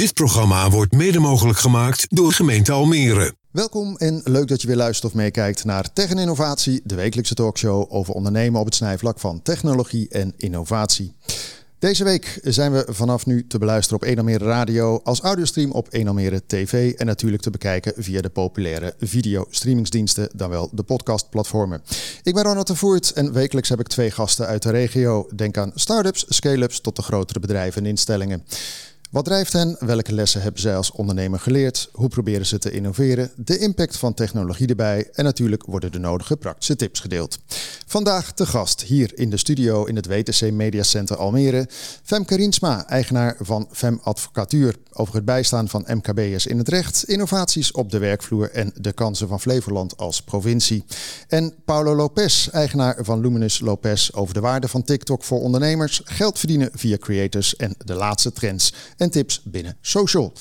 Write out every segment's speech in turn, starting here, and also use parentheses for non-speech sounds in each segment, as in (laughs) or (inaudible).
Dit programma wordt mede mogelijk gemaakt door gemeente Almere. Welkom en leuk dat je weer luistert of meekijkt naar Tech en Innovatie, de wekelijkse talkshow over ondernemen op het snijvlak van technologie en innovatie. Deze week zijn we vanaf nu te beluisteren op 1 Almere Radio, als audiostream op 1 Almere TV en natuurlijk te bekijken via de populaire videostreamingsdiensten, dan wel de podcastplatformen. Ik ben Ronald de Voert en wekelijks heb ik twee gasten uit de regio. Denk aan start-ups, scale-ups tot de grotere bedrijven en instellingen. Wat drijft hen? Welke lessen hebben zij als ondernemer geleerd? Hoe proberen ze te innoveren? De impact van technologie erbij en natuurlijk worden de nodige praktische tips gedeeld. Vandaag te gast hier in de studio in het WTC Media Center Almere. Femke Riensma, eigenaar van Fem Advocatuur, over het bijstaan van MKB'ers in het recht, innovaties op de werkvloer en de kansen van Flevoland als provincie. En Paulo Lopez, eigenaar van Luminous Lopez, over de waarde van TikTok voor ondernemers, geld verdienen via creators en de laatste trends en tips binnen social.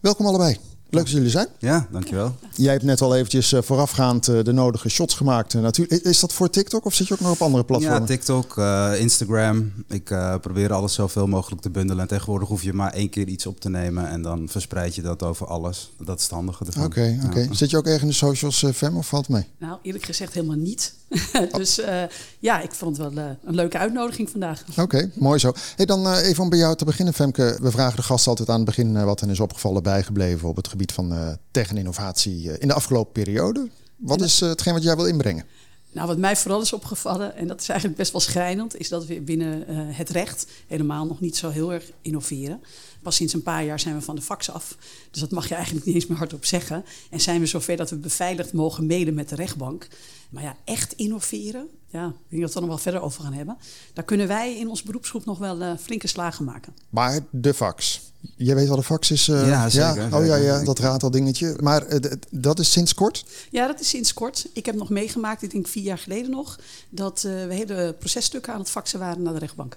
Welkom allebei. Leuk dat jullie zijn. Ja, dankjewel. Jij hebt net al eventjes eh, voorafgaand eh, de nodige shots gemaakt. eh, natuurlijk. Is dat voor TikTok of zit je ook nog op andere platformen? Ja, TikTok, eh, Instagram. Ik eh, probeer alles zoveel mogelijk te bundelen. En tegenwoordig hoef je maar één keer iets op te nemen en dan verspreid je dat over alles. Dat is het handige ervan. Oké, oké. Ja. Zit je ook ergens in de socials, Fem, of valt het mee? Nou, eerlijk gezegd helemaal niet. (laughs) dus eh, ja, ik vond het wel eh, een leuke uitnodiging vandaag. Oké, mooi zo. Hey, dan eh, even om bij jou te beginnen, Femke. We vragen de gast altijd aan het begin wat hen is opgevallen, bijgebleven op het gebied van tech en innovatie in de afgelopen periode. Wat is hetgeen wat jij wil inbrengen? Nou, wat mij vooral is opgevallen, en dat is eigenlijk best wel schrijnend, is dat we binnen eh, het recht helemaal nog niet zo heel erg innoveren. Pas sinds een paar jaar zijn we van de fax af. Dus dat mag je eigenlijk niet eens meer hardop zeggen. En zijn we zover dat we beveiligd mogen mailen met de rechtbank. Maar ja, echt innoveren, ja, ik denk dat we er nog wel verder over gaan hebben. Daar kunnen wij in onze beroepsgroep nog wel eh, flinke slagen maken. Maar de fax. Jij weet wel de fax is? eh, Ja, zeker, Oh ja, ja, dat rateldingetje. Maar eh, dat is sinds kort? Ja, dat is sinds kort. Ik heb nog meegemaakt, ik denk vier jaar geleden nog, dat eh, we hele processtukken aan het faxen waren naar de rechtbank.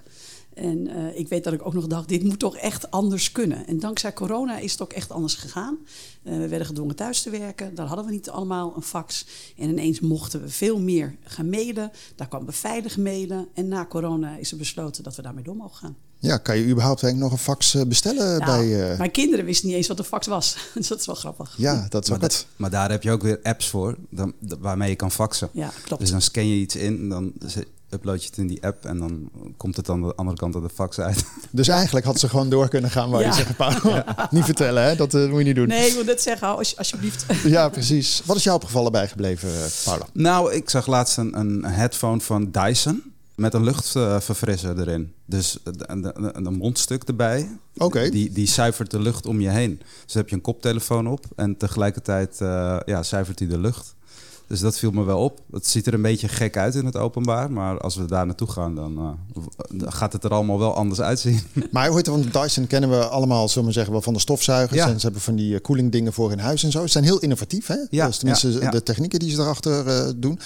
En eh, ik weet dat ik ook nog dacht, dit moet toch echt anders kunnen. En dankzij corona is het ook echt anders gegaan. Eh, we werden gedwongen thuis te werken. Daar hadden we niet allemaal een fax. En ineens mochten we veel meer gaan mailen. Daar kwam beveiligd mailen. En na corona is er besloten dat we daarmee door mogen gaan. Ja, kan je überhaupt eigenlijk nog een fax eh, bestellen Nou, bij... eh, Mijn kinderen wisten niet eens wat een fax was. (laughs) dus dat is wel grappig. Ja, dat is Maar, maar daar heb je ook weer apps voor dan, waarmee je kan faxen. Ja, klopt. Dus dan scan je iets in, dan upload je het in die app en dan komt het aan de andere kant van de fax uit. (laughs) Dus eigenlijk had ze gewoon door kunnen gaan waar je zegt, Paul, (laughs) (laughs) niet vertellen, hè? Dat eh, moet je niet doen. Nee, ik wil net zeggen, als- alsjeblieft. Ja, precies. Wat is jou opgevallen bijgebleven, eh, Paula? Nou, ik zag laatst een, een headphone van Dyson met een luchtverfrisser erin. Dus een, een, mondstuk erbij. Oké. Die, die zuivert de lucht om je heen. Dus dan heb je een koptelefoon op en tegelijkertijd eh, ja, zuivert hij de lucht. Dus dat viel me wel op. Het ziet er een beetje gek uit in het openbaar. Maar als we daar naartoe gaan, dan eh, gaat het er allemaal wel anders uitzien. (laughs) Maar hoe heet het, want Dyson kennen we allemaal, zullen we zeggen, wel van de stofzuigers. Ja. En ze hebben van die eh, koeling dingen voor in huis en zo. Ze zijn heel innovatief, hè? Ja, is tenminste ja, ja. de technieken die ze erachter eh, doen.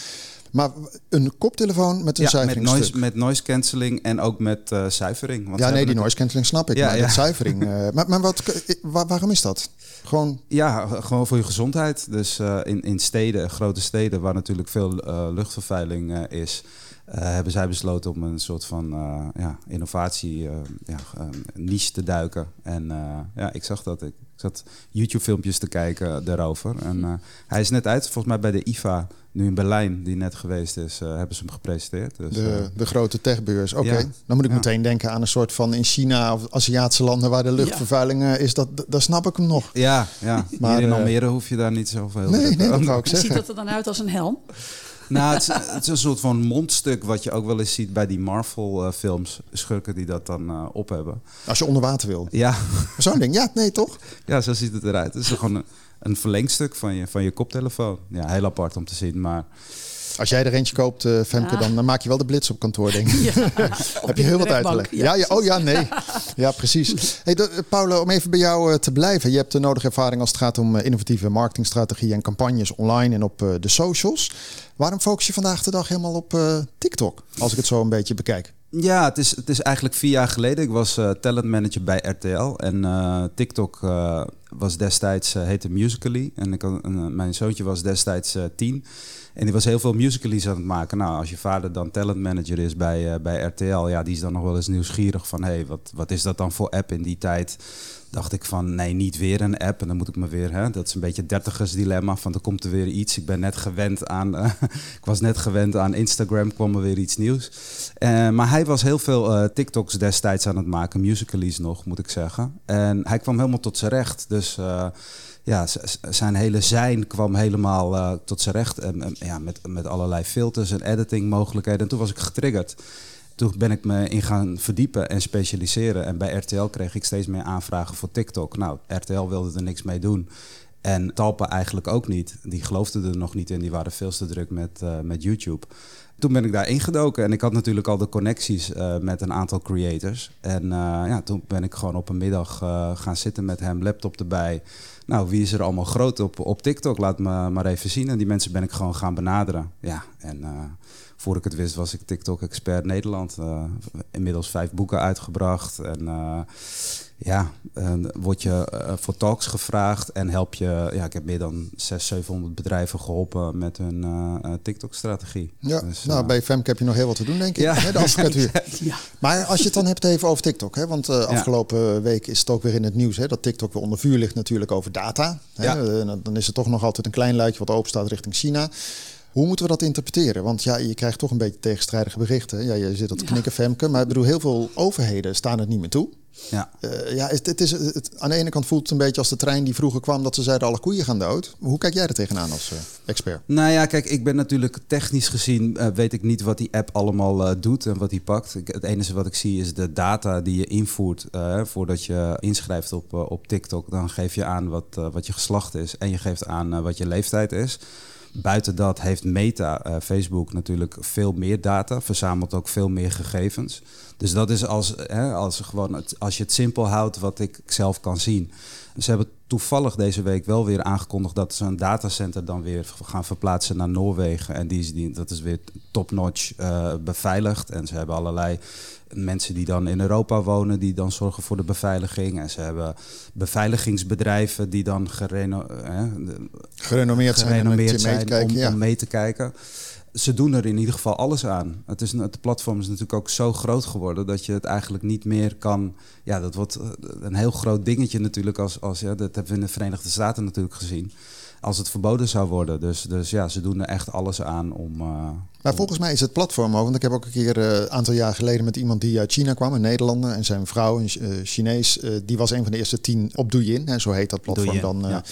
Maar een koptelefoon met een ja, met noise, met noise cancelling en ook met eh zuivering. Want ja, nee, die noise cancelling snap ik. Ja, maar ja. met zuivering. eh, (laughs) maar maar wat, waar- waarom is dat? Gewoon, Ja, gewoon voor je gezondheid. Dus eh, in, in steden, grote steden, waar natuurlijk veel luchtvervuiling is, hebben zij besloten om een soort van eh, ja, innovatie eh, ja, eh, niche te duiken. En eh, ja, ik zag dat. Ik, ik zat YouTube-filmpjes te kijken daarover. En eh, hij is net uit, volgens mij bij de IFA, nu in Berlijn, die net geweest is, eh, hebben ze hem gepresenteerd. Dus, de, eh, de grote techbeurs. Oké, Ja. dan moet ik Ja. meteen denken aan een soort van in China of Aziatische landen waar de luchtvervuiling eh, is. Dat, dat snap ik hem nog. ja, ja. Maar, hier in eh, Almere hoef je daar niet zoveel Nee, nee, dat (laughs) wou ik Ziet zeggen. dat er dan uit als een helm? Nou, het is, het is een soort van mondstuk wat je ook wel eens ziet bij die Marvel-films. Schurken die dat dan eh, op hebben. Als je onder water wil. Ja, Zo'n ding, ja, nee toch? ja, zo ziet het eruit. Het is gewoon een, een verlengstuk van je, van je koptelefoon. Ja, heel apart om te zien, maar... Als jij er eentje koopt, eh, Femke, Ja. dan, dan maak je wel de blitz op kantoor, denk ik. (laughs) Ja. (laughs) Heb je heel wat uit te leggen. Ja, ja, oh ja, nee. Ja, precies. Hey, de- Paolo, om even bij jou eh, te blijven. Je hebt de nodige ervaring als het gaat om eh, innovatieve marketingstrategieën en campagnes online en op eh, de socials. Waarom focus je vandaag de dag helemaal op eh, TikTok? Als ik het zo een beetje bekijk. Ja, het is, het is eigenlijk vier jaar geleden. Ik was eh talentmanager bij RTL. En eh, TikTok eh, was destijds, eh, heette Musical.ly. En ik eh, mijn zoontje was destijds eh, tien. En die was heel veel musicalies aan het maken. Nou, als je vader dan talentmanager is bij, eh, bij RTL, ja, die is dan nog wel eens nieuwsgierig van, hé, hey, wat, wat is dat dan voor app in die tijd? dacht ik van nee, niet weer een app. En dan moet ik me weer, hè, dat is een beetje het dertigersdilemma van er komt er weer iets. Ik ben net gewend aan, eh, (laughs) ik was net gewend aan Instagram, kwam er weer iets nieuws. Uh, maar hij was heel veel TikToks destijds aan het maken, musicalies nog, moet ik zeggen. En hij kwam helemaal tot zijn recht. Dus ja, zijn hele zijn kwam helemaal tot zijn recht. En, ja, met, met allerlei filters en editing mogelijkheden. En toen was ik getriggerd toen ben ik me in gaan verdiepen en specialiseren. En bij RTL kreeg ik steeds meer aanvragen voor TikTok. Nou, RTL wilde er niks mee doen. En Talpa eigenlijk ook niet. Die geloofden er nog niet in. Die waren veel te druk met, uh, met YouTube. Toen ben ik daar ingedoken en ik had natuurlijk al de connecties uh, met een aantal creators. En ja, toen ben ik gewoon op een middag gaan zitten met hem, laptop erbij. Nou, wie is er allemaal groot op, op TikTok? Laat me maar even zien. En die mensen ben ik gewoon gaan benaderen. Ja, en voor ik het wist was ik TikTok-expert Nederland. Uh, inmiddels vijf boeken uitgebracht. En uh, ja, word je uh, voor talks gevraagd en help je... Ja, ik heb meer dan 600, 700 bedrijven geholpen met hun TikTok-strategie. Ja, dus, nou bij Femke heb je nog heel wat te doen, denk ik. Ja. Hè, de advocatuur. (laughs) ja. Maar als je het dan hebt even over TikTok. Hè, want afgelopen week is het ook weer in het nieuws... Hè, dat TikTok weer onder vuur ligt natuurlijk over data. Hè, ja. dan is er toch nog altijd een klein luikje wat open staat richting China... Hoe moeten we dat interpreteren? Want ja, je krijgt toch een beetje tegenstrijdige berichten. Ja, je zit op het knikken, Femke. Maar ik bedoel, heel veel overheden staan het niet meer toe. Ja, uh, ja het, het is, het, aan de ene kant voelt het een beetje als de trein die vroeger kwam... dat ze zeiden alle koeien gaan dood. Hoe kijk jij er tegenaan als uh, expert? Nou ja, kijk, ik ben natuurlijk technisch gezien... Uh, weet ik niet wat die app allemaal doet en wat die pakt. Ik, het enige wat ik zie is de data die je invoert... voordat je inschrijft op, op TikTok. Dan geef je aan wat, wat je geslacht is en je geeft aan wat je leeftijd is... Buiten dat heeft Meta, uh, Facebook, natuurlijk veel meer data, verzamelt ook veel meer gegevens. Dus dat is als, hè, als, gewoon als je het simpel houdt wat ik zelf kan zien. Ze hebben toevallig deze week wel weer aangekondigd dat ze een datacenter dan weer gaan verplaatsen naar Noorwegen. En die is, die, dat is weer top-notch uh, beveiligd. En ze hebben allerlei mensen die dan in Europa wonen, die dan zorgen voor de beveiliging. En ze hebben beveiligingsbedrijven die dan gereno gerenommeerd, gerenommeerd zijn, om mee te kijken ze doen er in ieder geval alles aan. Het, is, het platform is natuurlijk ook zo groot geworden dat je het eigenlijk niet meer kan. Ja, dat wordt een heel groot dingetje natuurlijk. Als, als, ja, dat hebben we in de Verenigde Staten natuurlijk gezien als het verboden zou worden. Dus, dus ja, ze doen er echt alles aan om. Uh, maar volgens mij is het platform ook. Want ik heb ook een keer een uh, aantal jaar geleden met iemand die uit China kwam, een Nederlander. En zijn vrouw, een uh, Chinees, die was een van de eerste tien op Douyin. Hè, zo heet dat platform dan ja.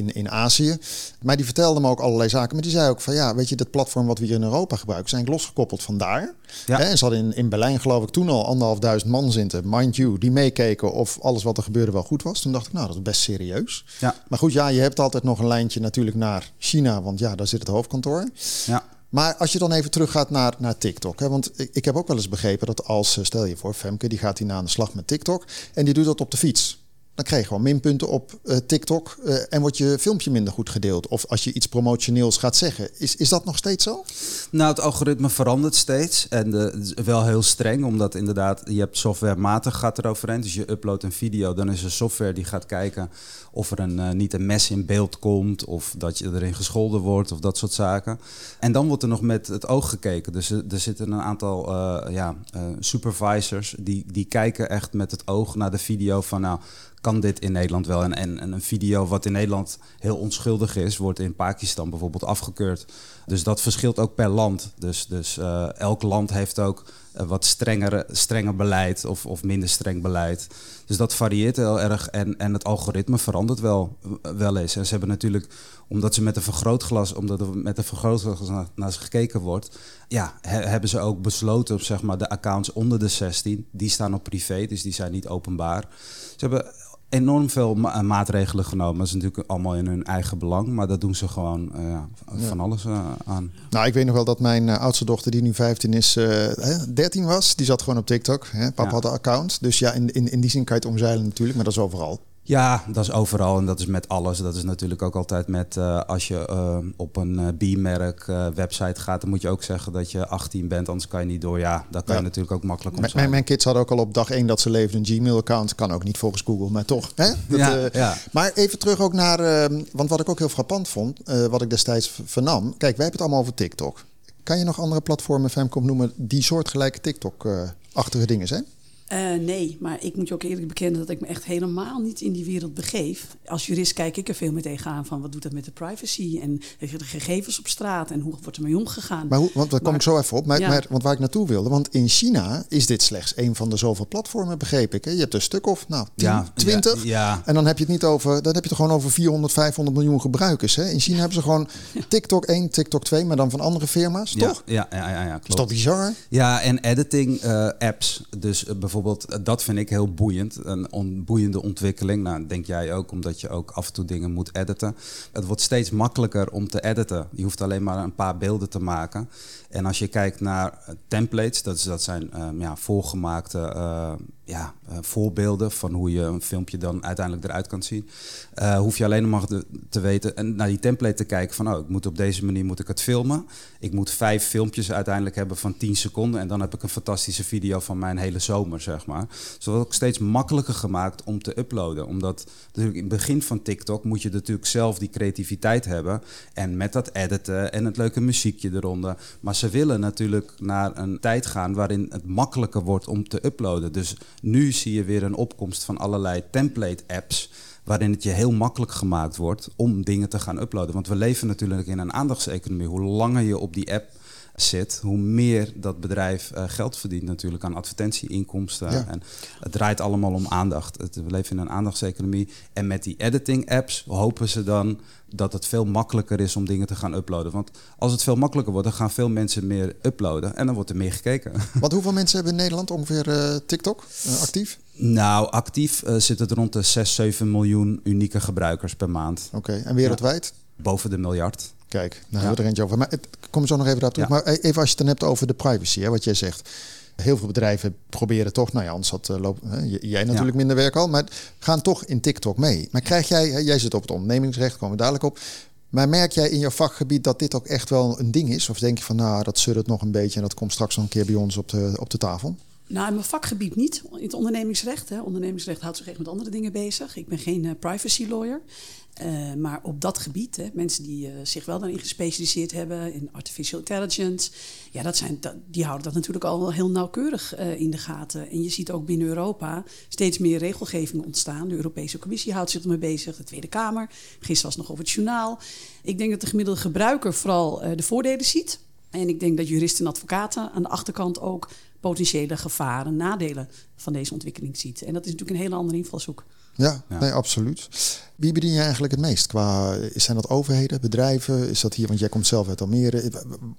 In, in Azië. Maar die vertelde me ook allerlei zaken. Maar die zei ook van ja, weet je, dat platform wat we hier in Europa gebruiken, zijn losgekoppeld van daar. Ja. En ze hadden in, in Berlijn geloof ik toen al anderhalfduizend man zitten, mind you, die meekeken of alles wat er gebeurde wel goed was. Toen dacht ik, nou, dat is best serieus. Ja. Maar goed, ja, je hebt altijd nog een lijntje natuurlijk naar China, want ja, daar zit het hoofdkantoor. Ja. Maar als je dan even teruggaat naar, naar TikTok. Hè, want ik, ik heb ook wel eens begrepen dat als, eh, stel je voor, Femke, die gaat hier aan de slag met TikTok. En die doet dat op de fiets. Dan krijg je gewoon minpunten op uh, TikTok uh, en wordt je filmpje minder goed gedeeld. Of als je iets promotioneels gaat zeggen. Is, is dat nog steeds zo? Nou, het algoritme verandert steeds. En de, wel heel streng, omdat inderdaad, je hebt softwarematig gaat eroverheen. Dus je uploadt een video, dan is er software die gaat kijken of er een, uh, niet een mes in beeld komt. Of dat je erin gescholden wordt of dat soort zaken. En dan wordt er nog met het oog gekeken. Dus er, er zitten een aantal ja, supervisors die, die kijken echt met het oog naar de video van nou kan dit in Nederland wel. En, en, een video wat in Nederland heel onschuldig is, wordt in Pakistan bijvoorbeeld afgekeurd. Dus dat verschilt ook per land. Dus, dus elk land heeft ook uh, wat strengere, strenger beleid of, of minder streng beleid. Dus dat varieert heel erg en, en het algoritme verandert wel, wel eens. En ze hebben natuurlijk, omdat ze met een vergrootglas, omdat er met een vergrootglas naar, naar ze gekeken wordt, ja, hebben ze ook besloten op zeg maar de accounts onder de 16, die staan op privé, dus die zijn niet openbaar. Ze hebben enorm veel ma maatregelen genomen. Dat is natuurlijk allemaal in hun eigen belang, maar dat doen ze gewoon uh, van alles uh, aan. Nou, ik weet nog wel dat mijn uh, oudste dochter, die nu 15 is, 13 was, die zat gewoon op TikTok. Hè? Papa ja. had een account. Dus ja, in, in, in die zin kan je het omzeilen natuurlijk, maar dat is overal. Ja, dat is overal en dat is met alles. Dat is natuurlijk ook altijd met uh, als je uh, op een uh, B-merk website gaat, dan moet je ook zeggen dat je 18 bent, anders kan je niet door. Ja, daar kan ja. je natuurlijk ook makkelijk om mijn, mijn kids hadden ook al op dag 1 dat ze leefden een Gmail-account. Kan ook niet volgens Google, maar toch. Hè? Dat, ja, ja. Maar even terug ook naar, ehm, want wat ik ook heel frappant vond, wat ik destijds vernam. Kijk, wij hebben het allemaal over TikTok. Kan je nog andere platformen, Femcom, noemen die soortgelijke TikTok-achtige dingen zijn? Uh, nee, maar ik moet je ook eerlijk bekennen dat ik me echt helemaal niet in die wereld begeef. Als jurist kijk ik er veel mee tegenaan van wat doet dat met de privacy en de gegevens op straat en hoe wordt er mee omgegaan. Maar hoe, want daar kom ik zo even op. Maar, maar, want waar ik naartoe wilde, want in China is dit slechts een van de zoveel platformen, begreep ik. Hè? Je hebt een stuk of nou, 10, ja, 20. Ja, En dan heb je het niet over, dan heb je het gewoon over 400, 500 miljoen gebruikers. Hè? In China hebben ze gewoon (laughs) TikTok 1, TikTok 2, maar dan van andere firma's, toch? Ja, ja, ja, ja, klopt. Is dat bizar? Ja, en editing uh, apps. Dus uh, bijvoorbeeld, dat vind ik heel boeiend. Een on, boeiende ontwikkeling. Nou, denk jij ook, omdat je ook af en toe dingen moet editen. Het wordt steeds makkelijker om te editen. Je hoeft alleen maar een paar beelden te maken. En als je kijkt naar templates, dat, is, dat zijn um, ja, voorgemaakte uh, ja, uh, voorbeelden van hoe je een filmpje dan uiteindelijk eruit kan zien. Hoef je alleen maar te, te, weten en naar die template te kijken van, oh, ik moet op deze manier moet ik het filmen. Ik moet vijf filmpjes uiteindelijk hebben van 10 seconden en dan heb ik een fantastische video van mijn hele zomer, zeg maar. Dus dat wordt ook steeds makkelijker gemaakt om te uploaden. Omdat natuurlijk in het begin van TikTok moet je natuurlijk zelf die creativiteit hebben en met dat editen en het leuke muziekje eronder. Maar ze willen natuurlijk naar een tijd gaan waarin het makkelijker wordt om te uploaden. Dus nu zie je weer een opkomst van allerlei template apps waarin het je heel makkelijk gemaakt wordt om dingen te gaan uploaden. Want we leven natuurlijk in een aandachtseconomie. Hoe langer je op die app zit, hoe meer dat bedrijf uh, geld verdient natuurlijk aan advertentieinkomsten. Ja. En het draait allemaal om aandacht. Het, we leven in een aandachtseconomie. En met die editing apps hopen ze dan dat het veel makkelijker is om dingen te gaan uploaden. Want als het veel makkelijker wordt, dan gaan veel mensen meer uploaden en dan wordt er meer gekeken. (laughs) Want hoeveel mensen hebben in Nederland ongeveer uh, TikTok uh, actief? Nou, actief zit het rond de 6, 7 miljoen unieke gebruikers per maand. Oké, okay. en wereldwijd? Ja, boven de miljard. Kijk, nou ja. hebben we er eentje over. Maar ik kom zo nog even daartoe. Ja. Maar even als je het dan hebt over de privacy, hè, wat jij zegt. Heel veel bedrijven proberen toch, nou ja, anders had uh, loop, hè, jij natuurlijk ja. minder werk al, maar gaan toch in TikTok mee. Maar krijg jij, hè, jij zit op het ondernemingsrecht, komen we dadelijk op. Maar merk jij in jouw vakgebied dat dit ook echt wel een ding is? Of denk je van, nou, dat zult het nog een beetje en dat komt straks nog een keer bij ons op de, op de tafel? Nou, in mijn vakgebied niet. In het ondernemingsrecht. Hè. Ondernemingsrecht houdt zich echt met andere dingen bezig. Ik ben geen uh, privacy lawyer. Uh, maar op dat gebied, hè, mensen die uh, zich wel daarin gespecialiseerd hebben in artificial intelligence, ja, dat zijn, die houden dat natuurlijk al heel nauwkeurig in de gaten. En je ziet ook binnen Europa steeds meer regelgeving ontstaan. De Europese Commissie houdt zich ermee bezig, de Tweede Kamer. Gisteren was nog over het journaal. Ik denk dat de gemiddelde gebruiker vooral de voordelen ziet. En ik denk dat juristen en advocaten aan de achterkant ook potentiële gevaren, nadelen van deze ontwikkeling ziet. En dat is natuurlijk een hele andere invalshoek. Ja, ja, nee, absoluut. Wie bedien je eigenlijk het meest? Qua, zijn dat overheden, bedrijven? Is dat hier, want jij komt zelf uit Almere.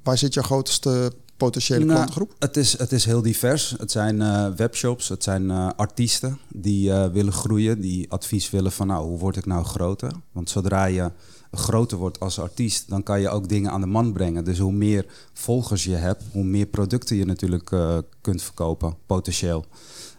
Waar zit jouw grootste potentiële nou, klantengroep? Het is, het is heel divers. Het zijn uh, webshops, het zijn uh, artiesten die uh, willen groeien, die advies willen van nou, hoe word ik nou groter? Want zodra je groter wordt als artiest, dan kan je ook dingen aan de man brengen. Dus hoe meer volgers je hebt, hoe meer producten je natuurlijk uh, kunt verkopen, potentieel.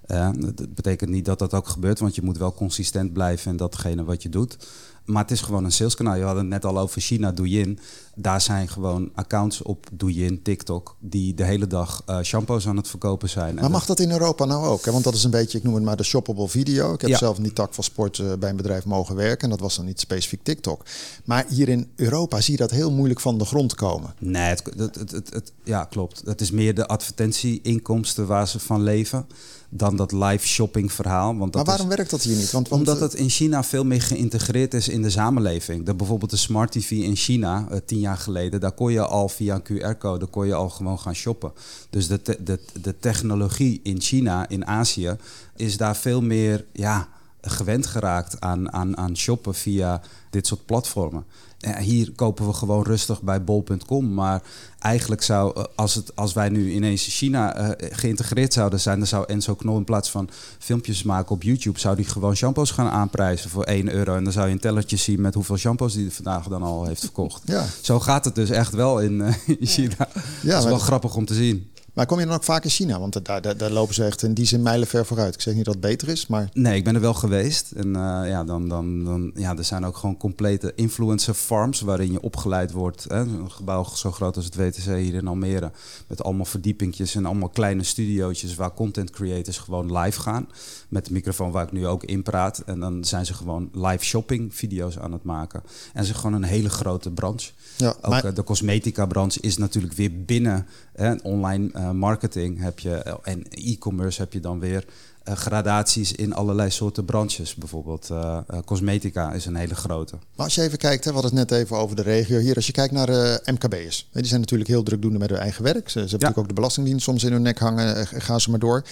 Uh, dat betekent niet dat dat ook gebeurt, want je moet wel consistent blijven in datgene wat je doet. Maar het is gewoon een saleskanaal. Je had het net al over China, Douyin. Daar zijn gewoon accounts op Douyin, TikTok, die de hele dag uh, shampoos aan het verkopen zijn. Maar mag dat in Europa nou ook? Hè? Want dat is een beetje, ik noem het maar de shoppable video. Ik heb ja. zelf in die tak van sport uh, bij een bedrijf mogen werken. En dat was dan niet specifiek TikTok. Maar hier in Europa zie je dat heel moeilijk van de grond komen. Nee, het, het, het, het ja, klopt. Het is meer de advertentieinkomsten waar ze van leven dan dat live shopping verhaal. Want dat maar waarom is, werkt dat hier niet? Want, want, omdat het in China veel meer geïntegreerd is in de samenleving. De, bijvoorbeeld de smart TV in China, uh, tien jaar geleden, daar kon je al via een QR-code kon je al gewoon gaan shoppen. Dus de, de, de technologie in China, in Azië, is daar veel meer ja, gewend geraakt aan, aan, aan shoppen via dit soort platformen. Ja, hier kopen we gewoon rustig bij bol.com. Maar eigenlijk zou, eh, als, het, als wij nu ineens China uh, geïntegreerd zouden zijn, dan zou Enzo Knol in plaats van filmpjes maken op YouTube, zou die gewoon shampoos gaan aanprijzen voor 1 euro. En dan zou je een tellertje zien met hoeveel shampoos die vandaag dan al heeft verkocht. Ja. Zo gaat het dus echt wel in, uh, in China. Ja, dat is wel grappig om te zien. Maar kom je dan ook vaak in China? Want daar, daar, daar, lopen ze echt in die zin mijlenver vooruit. Ik zeg niet dat het beter is, maar... Nee, ik ben er wel geweest. En uh, ja, dan, dan, dan, ja, er zijn ook gewoon complete influencer farms... waarin je opgeleid wordt. Hè? Een gebouw zo groot als het WTC hier in Almere. Met allemaal verdiepingjes en allemaal kleine studiootjes... waar content creators gewoon live gaan. Met de microfoon waar ik nu ook in praat. En dan zijn ze gewoon live shopping video's aan het maken. En ze gewoon een hele grote branche. Ja, ook maar... de cosmetica branche is natuurlijk weer binnen hè, online eh, marketing heb je, eh, en e-commerce heb je dan weer eh, gradaties in allerlei soorten branches. Bijvoorbeeld eh, eh, cosmetica is een hele grote. Maar als je even kijkt, hè, we hadden het net even over de regio hier. Als je kijkt naar eh MKB'ers, die zijn natuurlijk heel drukdoende met hun eigen werk. Ze, ze hebben natuurlijk ook de Belastingdienst soms in hun nek hangen. Eh, Gaan ze maar door.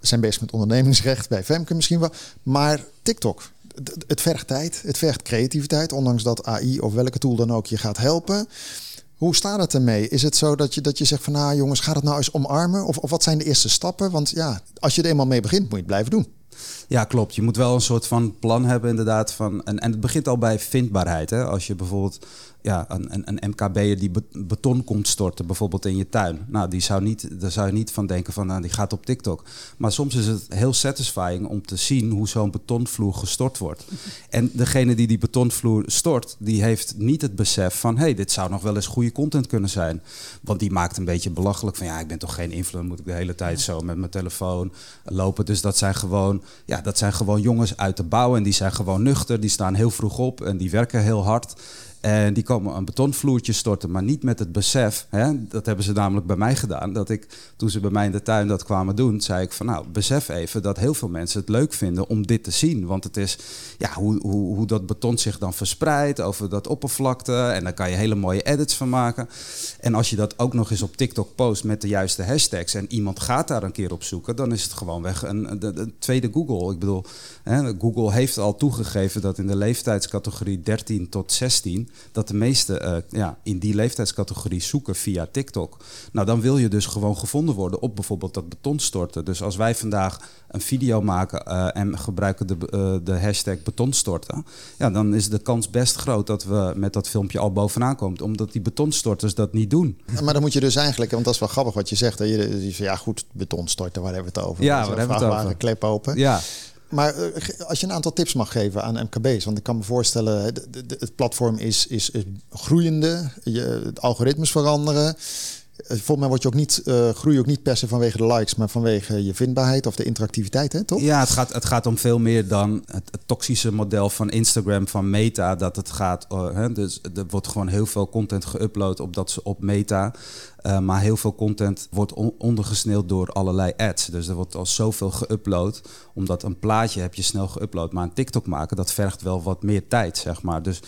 Ze zijn bezig met ondernemingsrecht bij Femke misschien wel. Maar TikTok, het vergt tijd, het vergt creativiteit. Ondanks dat AI of welke tool dan ook je gaat helpen. Hoe staat het ermee? Is het zo dat je, dat je zegt van nou jongens, ga het nou eens omarmen? Of, of wat zijn de eerste stappen? Want ja, als je er eenmaal mee begint, moet je het blijven doen. Ja, klopt. Je moet wel een soort van plan hebben, inderdaad. Van, en, en het begint al bij vindbaarheid. Hè? Als je bijvoorbeeld ja, een, een, een MKB'er die be- beton komt storten, bijvoorbeeld in je tuin. Nou, die zou niet, daar zou je niet van denken van, nou, die gaat op TikTok. Maar soms is het heel satisfying om te zien hoe zo'n betonvloer gestort wordt. (laughs) En degene die die betonvloer stort, die heeft niet het besef van, hé, hey, dit zou nog wel eens goede content kunnen zijn. Want die maakt een beetje belachelijk van, ja, ik ben toch geen influencer, moet ik de hele tijd zo met mijn telefoon lopen. Dus dat zijn gewoon, ja, dat zijn gewoon jongens uit de bouw en die zijn gewoon nuchter. Die staan heel vroeg op en die werken heel hard. En die komen een betonvloertje storten, maar niet met het besef. Hè? Dat hebben ze namelijk bij mij gedaan. Dat ik, toen ze bij mij in de tuin dat kwamen doen, zei ik van nou, besef even dat heel veel mensen het leuk vinden om dit te zien. Want het is ja, hoe, hoe, hoe dat beton zich dan verspreidt over dat oppervlakte. En daar kan je hele mooie edits van maken. En als je dat ook nog eens op TikTok post met de juiste hashtags en iemand gaat daar een keer op zoeken, dan is het gewoon weg een, een, een tweede Google. Ik bedoel, hè, Google heeft al toegegeven dat in de leeftijdscategorie 13 tot 16 dat de meesten eh, ja, in die leeftijdscategorie zoeken via TikTok. Nou, dan wil je dus gewoon gevonden worden op bijvoorbeeld dat betonstorten. Dus als wij vandaag een video maken eh, en gebruiken de, eh, de hashtag betonstorten, ja, dan is de kans best groot dat we met dat filmpje al bovenaan komen, omdat die betonstorters dat niet doen. Maar dan moet je dus eigenlijk, want dat is wel grappig wat je zegt. Hè? Je, ja goed, beton storten, waar hebben we het over? Ja, waar hebben we het over? klep open. Ja. Maar eh, als je een aantal tips mag geven aan MKB's, want ik kan me voorstellen, de- de- het platform is, is, is groeiende, je, het algoritmes veranderen. Volgens mij word je ook niet, eh groei je ook niet per se vanwege de likes, maar vanwege je vindbaarheid of de interactiviteit, hè, toch? Ja, het gaat, het gaat om veel meer dan het, toxische model van Instagram, van Meta. Dat het gaat, eh, hè, dus er wordt gewoon heel veel content geüpload op, dat, op Meta. Eh, maar heel veel content wordt on- ondergesneeuwd door allerlei ads. Dus er wordt al zoveel geüpload. Omdat een plaatje heb je snel geüpload. Maar een TikTok maken, dat vergt wel wat meer tijd, zeg maar. Dus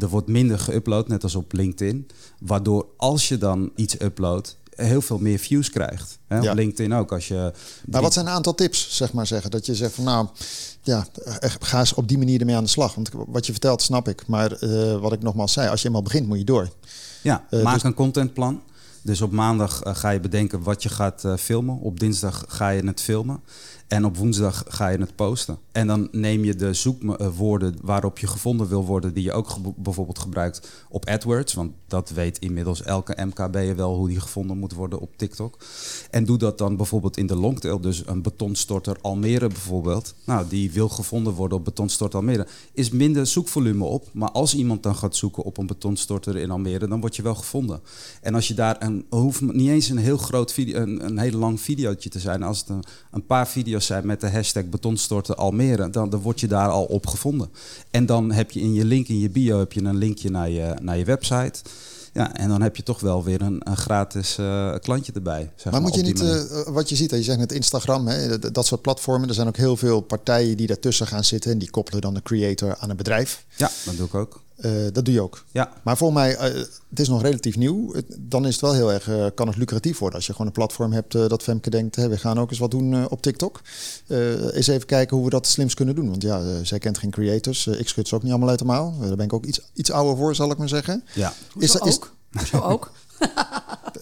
er wordt minder geüpload, net als op LinkedIn. Waardoor als je dan iets uploadt, heel veel meer views krijgt. Hè? Ja. Op LinkedIn ook. Als je Maar wat zijn een aantal tips, zeg maar zeggen? Dat je zegt van nou, ja, eh, ga eens op die manier ermee aan de slag. Want wat je vertelt, snap ik. Maar eh, wat ik nogmaals zei, als je eenmaal begint, moet je door. Ja, Eh, maak dus- een contentplan. Dus op maandag eh, ga je bedenken wat je gaat eh, filmen. Op dinsdag ga je het filmen. En op woensdag ga je het posten. En dan neem je de zoekwoorden waarop je gevonden wil worden, die je ook bijvoorbeeld gebruikt op AdWords. Want dat weet inmiddels elke MKB'er wel hoe die gevonden moet worden op TikTok. En doe dat dan bijvoorbeeld in de longtail. Dus een betonstorter Almere bijvoorbeeld. Nou, die wil gevonden worden op betonstorter Almere. Is minder zoekvolume op. Maar als iemand dan gaat zoeken op een betonstorter in Almere, dan word je wel gevonden. En als je daar een, hoeft niet eens een heel groot video, een, een hele lang videootje te zijn. Als het een, een paar video's zijn met de hashtag betonstorten Almere, dan, dan word je daar al op gevonden. En dan heb je in je link in je bio heb je een linkje naar je, naar je website. Ja, en dan heb je toch wel weer een, een gratis eh, klantje erbij. Zeg Maar moet je niet, manier. eh, wat je ziet, hè, je zegt net Instagram, hè, dat, dat soort platformen. Er zijn ook heel veel partijen die daartussen gaan zitten. En die koppelen dan de creator aan een bedrijf. Ja, dat doe ik ook. Eh, dat doe je ook. Ja, Maar voor mij, eh, het is nog relatief nieuw. Het- Dan is het wel heel erg, eh, kan het lucratief worden. Als je gewoon een platform hebt eh, dat Femke denkt, hè, we gaan ook eens wat doen eh, op TikTok. Eh eens even kijken hoe we dat slimst kunnen doen. Want ja, zij kent geen creators. Ik schud ze ook niet allemaal uit de. Eh, daar ben ik ook iets, iets ouder voor, zal ik maar zeggen. ja. Is dat- is- ook? Hoezo ook?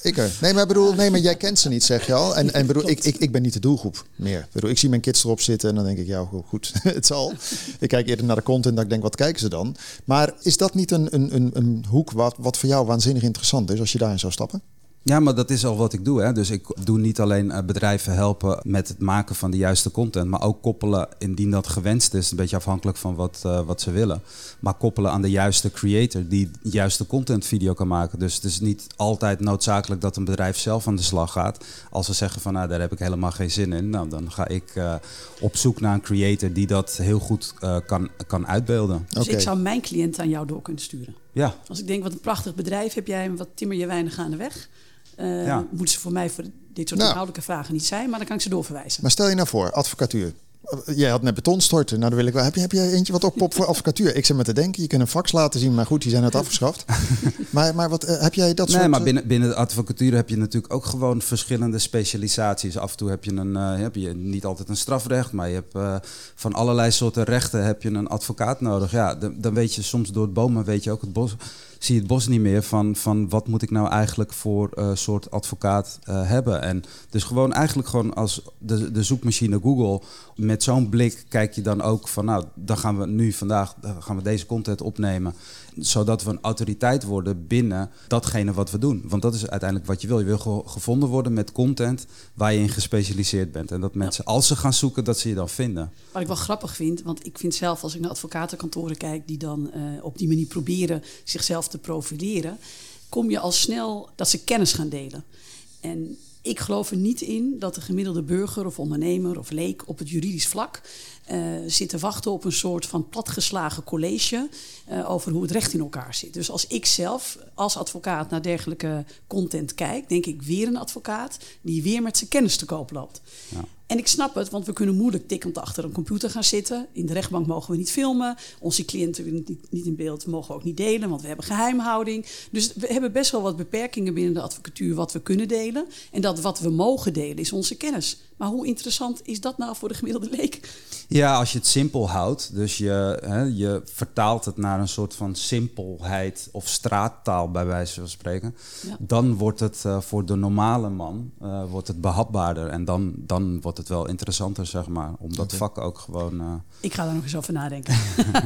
Ik er. Nee, maar bedoel, nee, maar jij kent ze niet, zeg je al. En, en bedoel, ik, ik, ik ben niet de doelgroep meer. Ik Bedoel, ik zie mijn kids erop zitten en dan denk ik, ja, go- goed, (laughs) het zal. Ik kijk eerder naar de content, dat ik denk, wat kijken ze dan? Maar is dat niet een, een, een, een hoek wat, wat voor jou waanzinnig interessant is als je daarin zou stappen? Ja, maar dat is al wat ik doe. Hè. Dus ik doe niet alleen eh, bedrijven helpen met het maken van de juiste content, maar ook koppelen indien dat gewenst is. Een beetje afhankelijk van wat, eh, wat ze willen. Maar koppelen aan de juiste creator die de juiste content video kan maken. Dus het is niet altijd noodzakelijk dat een bedrijf zelf aan de slag gaat. Als ze zeggen van nou, daar heb ik helemaal geen zin in. Nou, dan ga ik eh, op zoek naar een creator die dat heel goed eh, kan, kan uitbeelden. Dus ik zou mijn cliënt aan jou door kunnen sturen. Ja, Als ik denk, wat een prachtig bedrijf heb jij en wat timmer je weinig aan de weg. Uh, Ja. Moeten ze voor mij voor dit soort Nou. inhoudelijke vragen niet zijn, maar dan kan ik ze doorverwijzen. Maar stel je nou voor, advocatuur. Eh, Jij had net betonstorten. Nou, dan wil ik wel. Heb je, heb je eentje wat oppopt voor advocatuur? Ik zit met te denken, je kunt een fax laten zien, maar goed, die zijn net afgeschaft. (laughs) maar, maar wat eh, heb jij dat Nee, soort... maar binnen, binnen de advocatuur heb je natuurlijk ook gewoon verschillende specialisaties. Af en toe heb je, een, eh, heb je niet altijd een strafrecht, maar je hebt eh, van allerlei soorten rechten heb je een advocaat nodig. Ja, dan, dan weet je soms door het bomen weet je ook het bos, zie het bos niet meer van, van wat moet ik nou eigenlijk voor eh, soort advocaat eh, hebben. En dus gewoon eigenlijk gewoon als de, de zoekmachine Google, met zo'n blik kijk je dan ook van nou, dan gaan we nu vandaag gaan we deze content opnemen zodat we een autoriteit worden binnen datgene wat we doen. Want dat is uiteindelijk wat je wil. Je wil ge- gevonden worden met content waar je in gespecialiseerd bent. En dat mensen, als ze gaan zoeken, dat ze je dan vinden. Wat ik wel grappig vind, want ik vind zelf als ik naar advocatenkantoren kijk die dan eh, op die manier proberen zichzelf te profileren, kom je al snel dat ze kennis gaan delen. En ik geloof er niet in dat de gemiddelde burger of ondernemer of leek op het juridisch vlak eh, zit te wachten op een soort van platgeslagen college eh, over hoe het recht in elkaar zit. Dus als ik zelf als advocaat naar dergelijke content kijk, denk ik weer een advocaat die weer met zijn kennis te koop loopt. Ja. En ik snap het, want we kunnen moeilijk tikkend achter een computer gaan zitten. In de rechtbank mogen we niet filmen. Onze cliënten niet in beeld, mogen we ook niet delen, want we hebben geheimhouding. Dus we hebben best wel wat beperkingen binnen de advocatuur wat we kunnen delen. En dat wat we mogen delen is onze kennis. Maar hoe interessant is dat nou voor de gemiddelde leek? Ja, als je het simpel houdt, dus je, hè, je vertaalt het naar een soort van simpelheid of straattaal bij wijze van spreken, Ja. dan wordt het eh, voor de normale man eh, wordt het behapbaarder en dan, dan wordt het wel interessanter, zeg maar, om dat vak ook gewoon. eh, Ik ga daar nog eens over nadenken.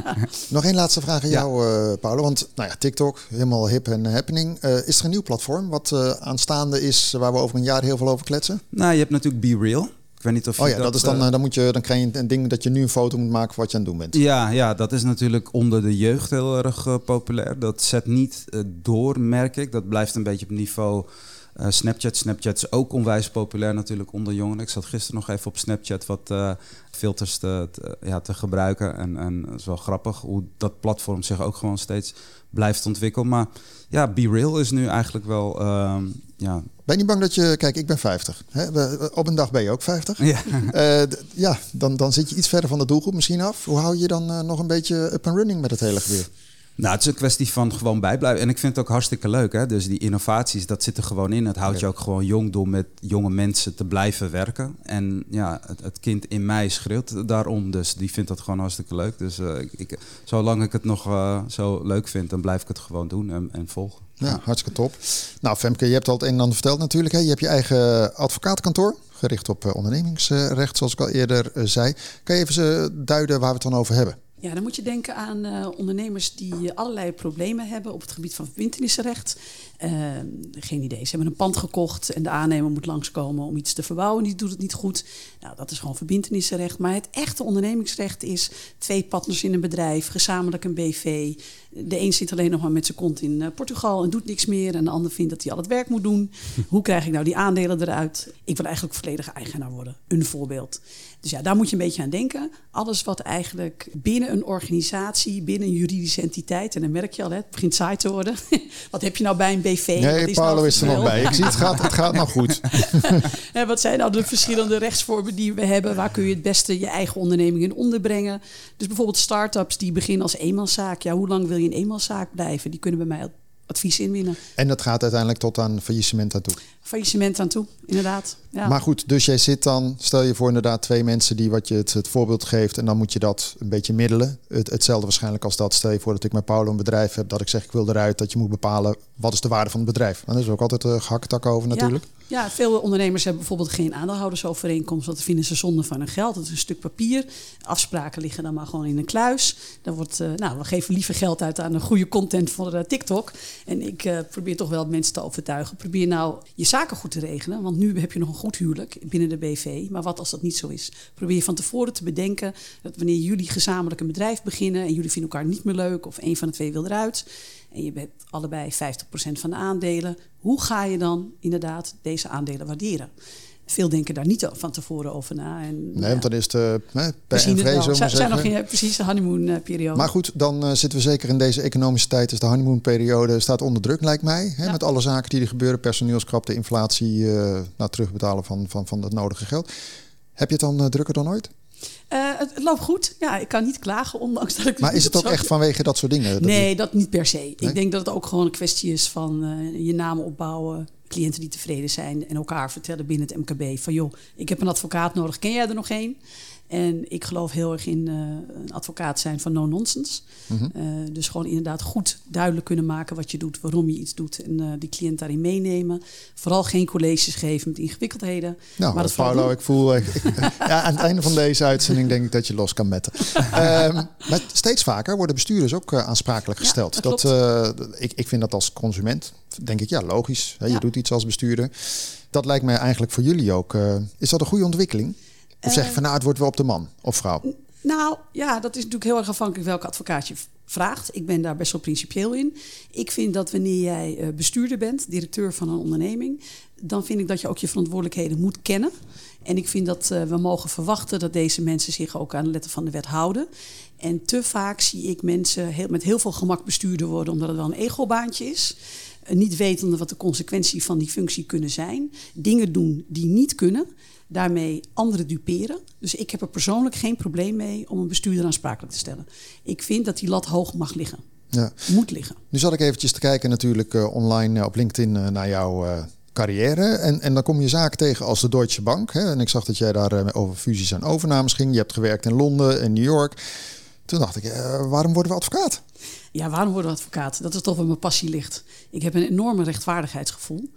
(laughs) Nog één laatste vraag aan Ja. jou, eh Paolo. Want nou ja, TikTok, helemaal hip en happening. Eh, is er een nieuw platform wat eh, aanstaande is waar we over een jaar heel veel over kletsen? Nou, je hebt natuurlijk Be Real. Ik weet niet of je Oh ja, dat, is dan, eh, eh, dan, moet je, dan krijg je een ding dat je nu een foto moet maken van wat je aan het doen bent. Ja, ja, dat is natuurlijk onder de jeugd heel erg eh, populair. Dat zet niet door, merk ik. Dat blijft een beetje op niveau eh, Snapchat. Snapchat is ook onwijs populair natuurlijk onder jongeren. Ik zat gisteren nog even op Snapchat wat eh, filters te, te- ja, te gebruiken. En, en het is wel grappig hoe dat platform zich ook gewoon steeds blijft ontwikkelen. Maar ja, Be Real is nu eigenlijk wel... ehm, ja, Ben je niet bang dat je... Kijk, ik ben 50. Hè? Op een dag ben je ook 50. ja, Eh, ja, dan, dan zit je iets verder van de doelgroep misschien af. Hoe hou je dan nog een beetje up and running met het hele geweer? Nou, het is een kwestie van gewoon bijblijven. En ik vind het ook hartstikke leuk. Hè? Dus die innovaties, dat zit er gewoon in. Het houdt je ook gewoon jong door met jonge mensen te blijven werken. En ja, het, het kind in mij schreeuwt daarom. Dus die vindt dat gewoon hartstikke leuk. Dus eh, ik, ik, zolang ik het nog eh, zo leuk vind, dan blijf ik het gewoon doen en, en volgen. Ja, hartstikke top. Nou, Femke, je hebt al het een en ander verteld natuurlijk. Hè? Je hebt je eigen advocatenkantoor, gericht op eh, ondernemingsrecht, zoals ik al eerder zei. Kan je even duiden waar we het dan over hebben? Ja, dan moet je denken aan eh, ondernemers die allerlei problemen hebben op het gebied van verbintenissenrecht. Eh, geen idee. Ze hebben een pand gekocht en de aannemer moet langskomen om iets te verbouwen. Die doet het niet goed. Nou, dat is gewoon verbintenissenrecht. Maar het echte ondernemingsrecht is twee partners in een bedrijf, gezamenlijk een BV. De een zit alleen nog maar met zijn kont in eh, Portugal en doet niks meer. En de ander vindt dat hij al het werk moet doen. (laughs) Hoe krijg ik nou die aandelen eruit? Ik wil eigenlijk volledige eigenaar worden. Een voorbeeld. Dus ja, daar moet je een beetje aan denken. Alles wat eigenlijk binnen een organisatie, binnen een juridische entiteit, en dan merk je al, hè, het begint saai te worden. (laughs) wat heb je nou bij een BV? Nee, is Paolo nou is er nog bij. Ik zie het gaat, het gaat nog goed. (laughs) Wat zijn nou de verschillende rechtsvormen die we hebben? Waar kun je het beste je eigen onderneming in onderbrengen? Dus bijvoorbeeld start-ups die beginnen als eenmanszaak. Ja, hoe lang wil je een eenmanszaak blijven? Die kunnen bij mij advies inwinnen. En dat gaat uiteindelijk tot aan faillissement aan toe. Faillissement aan toe, inderdaad. Ja. Maar goed, dus jij zit dan, stel je voor inderdaad twee mensen die wat je het, het voorbeeld geeft en dan moet je dat een beetje middelen. Het, hetzelfde waarschijnlijk als dat, stel je voor dat ik met Paulo een bedrijf heb, dat ik zeg ik wil eruit, dat je moet bepalen wat is de waarde van het bedrijf. En daar is ook altijd een gehakketak over natuurlijk. Ja, ja, veel ondernemers hebben bijvoorbeeld geen aandeelhoudersovereenkomst. Dat vinden ze zonde van hun geld. Dat is een stuk papier. Afspraken liggen dan maar gewoon in een kluis. Dan wordt, eh, nou, we geven liever geld uit aan de goede content voor eh, TikTok. En ik eh, probeer toch wel mensen te overtuigen. Probeer nou je zaken goed te regelen. Want nu heb je nog een goed huwelijk binnen de BV. Maar wat als dat niet zo is? Probeer van tevoren te bedenken dat wanneer jullie gezamenlijk een bedrijf beginnen en jullie vinden elkaar niet meer leuk of een van de twee wil eruit en je hebt allebei 50% van de aandelen, hoe ga je dan inderdaad deze aandelen waarderen? Veel denken daar niet van tevoren over na. En, nee, want dan is zien het wel. Zijn, zijn nog geen precies de honeymoon-periode. Maar goed, dan uh, zitten we zeker in deze economische tijd. Dus de honeymoon-periode staat onder druk, lijkt mij. Hè, ja. Met alle zaken die er gebeuren. Personeelskrapte, inflatie, uh, nou, terugbetalen van, van, van het nodige geld. Heb je het dan drukker dan ooit? Uh, het, het, loopt goed. Ja, ik kan niet klagen, ondanks dat ik. Maar is het ook echt vanwege dat soort dingen? Dat nee, dat niet per se. Nee? Ik denk dat het ook gewoon een kwestie is van uh, je naam opbouwen, cliënten die tevreden zijn en elkaar vertellen binnen het MKB van joh, ik heb een advocaat nodig. Ken jij er nog één? En ik geloof heel erg in uh, een advocaat zijn van no-nonsense. Mm -hmm. uh, dus gewoon inderdaad goed duidelijk kunnen maken wat je doet, waarom je iets doet. En uh, die cliënt daarin meenemen. Vooral geen colleges geven met ingewikkeldheden. Nou, maar dat Paulo, ik voel... Ik, (laughs) ja, aan het einde van deze uitzending denk ik dat je los kan metten. um, maar steeds vaker worden bestuurders ook aansprakelijk gesteld. Ja, dat dat, ik, ik vind dat als consument, denk ik, ja, logisch. Hè, je ja. doet iets als bestuurder. Dat lijkt mij eigenlijk voor jullie ook. is dat een goede ontwikkeling? Of zeg je van nou, het wordt wel op de man of vrouw? Nou ja, dat is natuurlijk heel erg afhankelijk welke advocaat je vraagt. Ik ben daar best wel principieel in. Ik vind dat wanneer jij bestuurder bent, directeur van een onderneming, dan vind ik dat je ook je verantwoordelijkheden moet kennen. En ik vind dat uh, we mogen verwachten dat deze mensen zich ook aan de letter van de wet houden. En te vaak zie ik mensen heel, met heel veel gemak bestuurder worden, omdat het wel een egobaantje is. Niet wetende wat de consequenties van die functie kunnen zijn. Dingen doen die niet kunnen daarmee anderen duperen. Dus ik heb er persoonlijk geen probleem mee om een bestuurder aansprakelijk te stellen. Ik vind dat die lat hoog mag liggen. Ja. Moet liggen. Nu zat ik eventjes te kijken natuurlijk uh, online uh, op LinkedIn uh, naar jouw carrière. En, en dan kom je zaken tegen als de Deutsche Bank. Hè? En ik zag dat jij daar over fusies en overnames ging. Je hebt gewerkt in Londen en New York. Toen dacht ik, waarom worden we advocaat? Ja, waarom worden we advocaat? Dat is toch waar mijn passie ligt. Ik heb een enorme rechtvaardigheidsgevoel.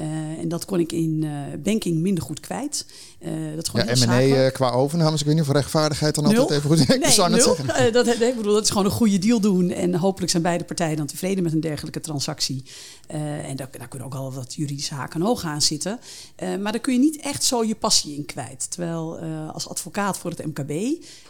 Uh, en dat kon ik in uh, banking minder goed kwijt. Uh, dat ja, M&A qua overnames, ik weet niet of rechtvaardigheid dan nul. altijd even goed. (laughs) Nee, ik zou nul. zeggen. dat, nee, ik bedoel, dat is gewoon een goede deal doen. En hopelijk zijn beide partijen dan tevreden met een dergelijke transactie. en daar, daar, kunnen ook al wat juridische haken en ogen aan zitten. maar daar kun je niet echt zo je passie in kwijt. Terwijl als advocaat voor het MKB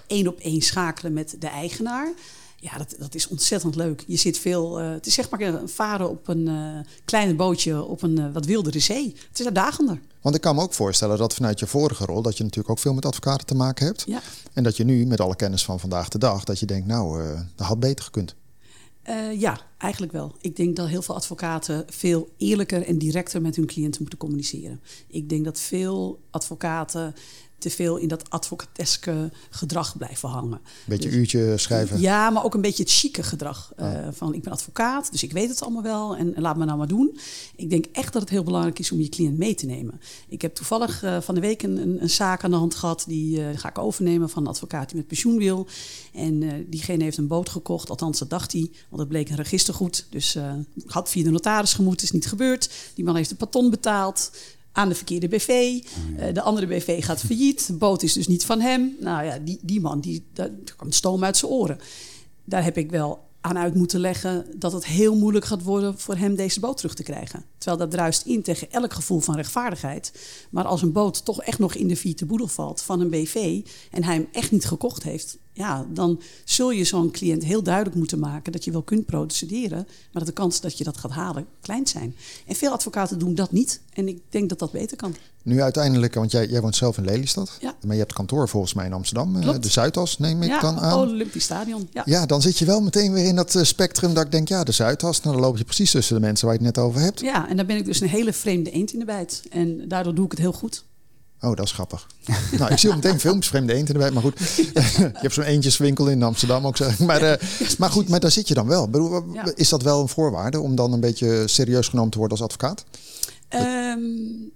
één op één schakelen met de eigenaar. Ja, dat, dat is ontzettend leuk. Je zit veel. Uh, het is zeg maar een varen op een uh, kleine bootje op een uh, wat wildere zee. Het is uitdagender. Want ik kan me ook voorstellen dat vanuit je vorige rol dat je natuurlijk ook veel met advocaten te maken hebt. Ja. En dat je nu met alle kennis van vandaag de dag dat je denkt, nou, dat had beter gekund. ja, eigenlijk wel. Ik denk dat heel veel advocaten veel eerlijker en directer met hun cliënten moeten communiceren. Ik denk dat veel advocaten te veel in dat advocateske gedrag blijven hangen. Beetje dus, uurtje schrijven. Ja, maar ook een beetje het chique gedrag. Uh, van ik ben advocaat, dus ik weet het allemaal wel en, en, laat me nou maar doen. Ik denk echt dat het heel belangrijk is om je cliënt mee te nemen. Ik heb toevallig uh, van de week een, een, een, zaak aan de hand gehad. Die uh, ga ik overnemen van een advocaat die met pensioen wil. En diegene heeft een boot gekocht, althans dat dacht hij. Want het bleek een registergoed. Dus had via de notaris gemoet, is niet gebeurd. Die man heeft een paton betaald aan de verkeerde BV. Uh, de andere BV gaat failliet. De boot is dus niet van hem. Nou ja, die, die man, die, daar kwam stoom uit zijn oren. Daar heb ik wel aan uit moeten leggen dat het heel moeilijk gaat worden voor hem deze boot terug te krijgen. Terwijl dat druist in tegen elk gevoel van rechtvaardigheid. Maar als een boot toch echt nog in de vierde boedel valt van een BV en hij hem echt niet gekocht heeft, ja, dan zul je zo'n cliënt heel duidelijk moeten maken dat je wel kunt procederen, maar dat de kans dat je dat gaat halen klein zijn. En veel advocaten doen dat niet. En ik denk dat dat beter kan. Nu uiteindelijk, want jij, jij woont zelf in Lelystad, ja. maar je hebt kantoor volgens mij in Amsterdam, Klopt. de Zuidas neem ik ja, dan aan. Olympisch Stadion. Ja. ja, dan zit je wel meteen weer in dat uh, spectrum dat ik denk, ja, de Zuidas, nou, dan loop je precies tussen de mensen waar je het net over hebt. Ja, en dan ben ik dus een hele vreemde eend in de bijt. En daardoor doe ik het heel goed. Oh, dat is grappig. (laughs) nou, ik zie ook meteen films, vreemde eend de bijt, maar goed. (laughs) je hebt zo'n eentjeswinkel in Amsterdam ook, zeg maar. Uh, maar goed, maar daar zit je dan wel. Is dat wel een voorwaarde om dan een beetje serieus genomen te worden als advocaat? Um.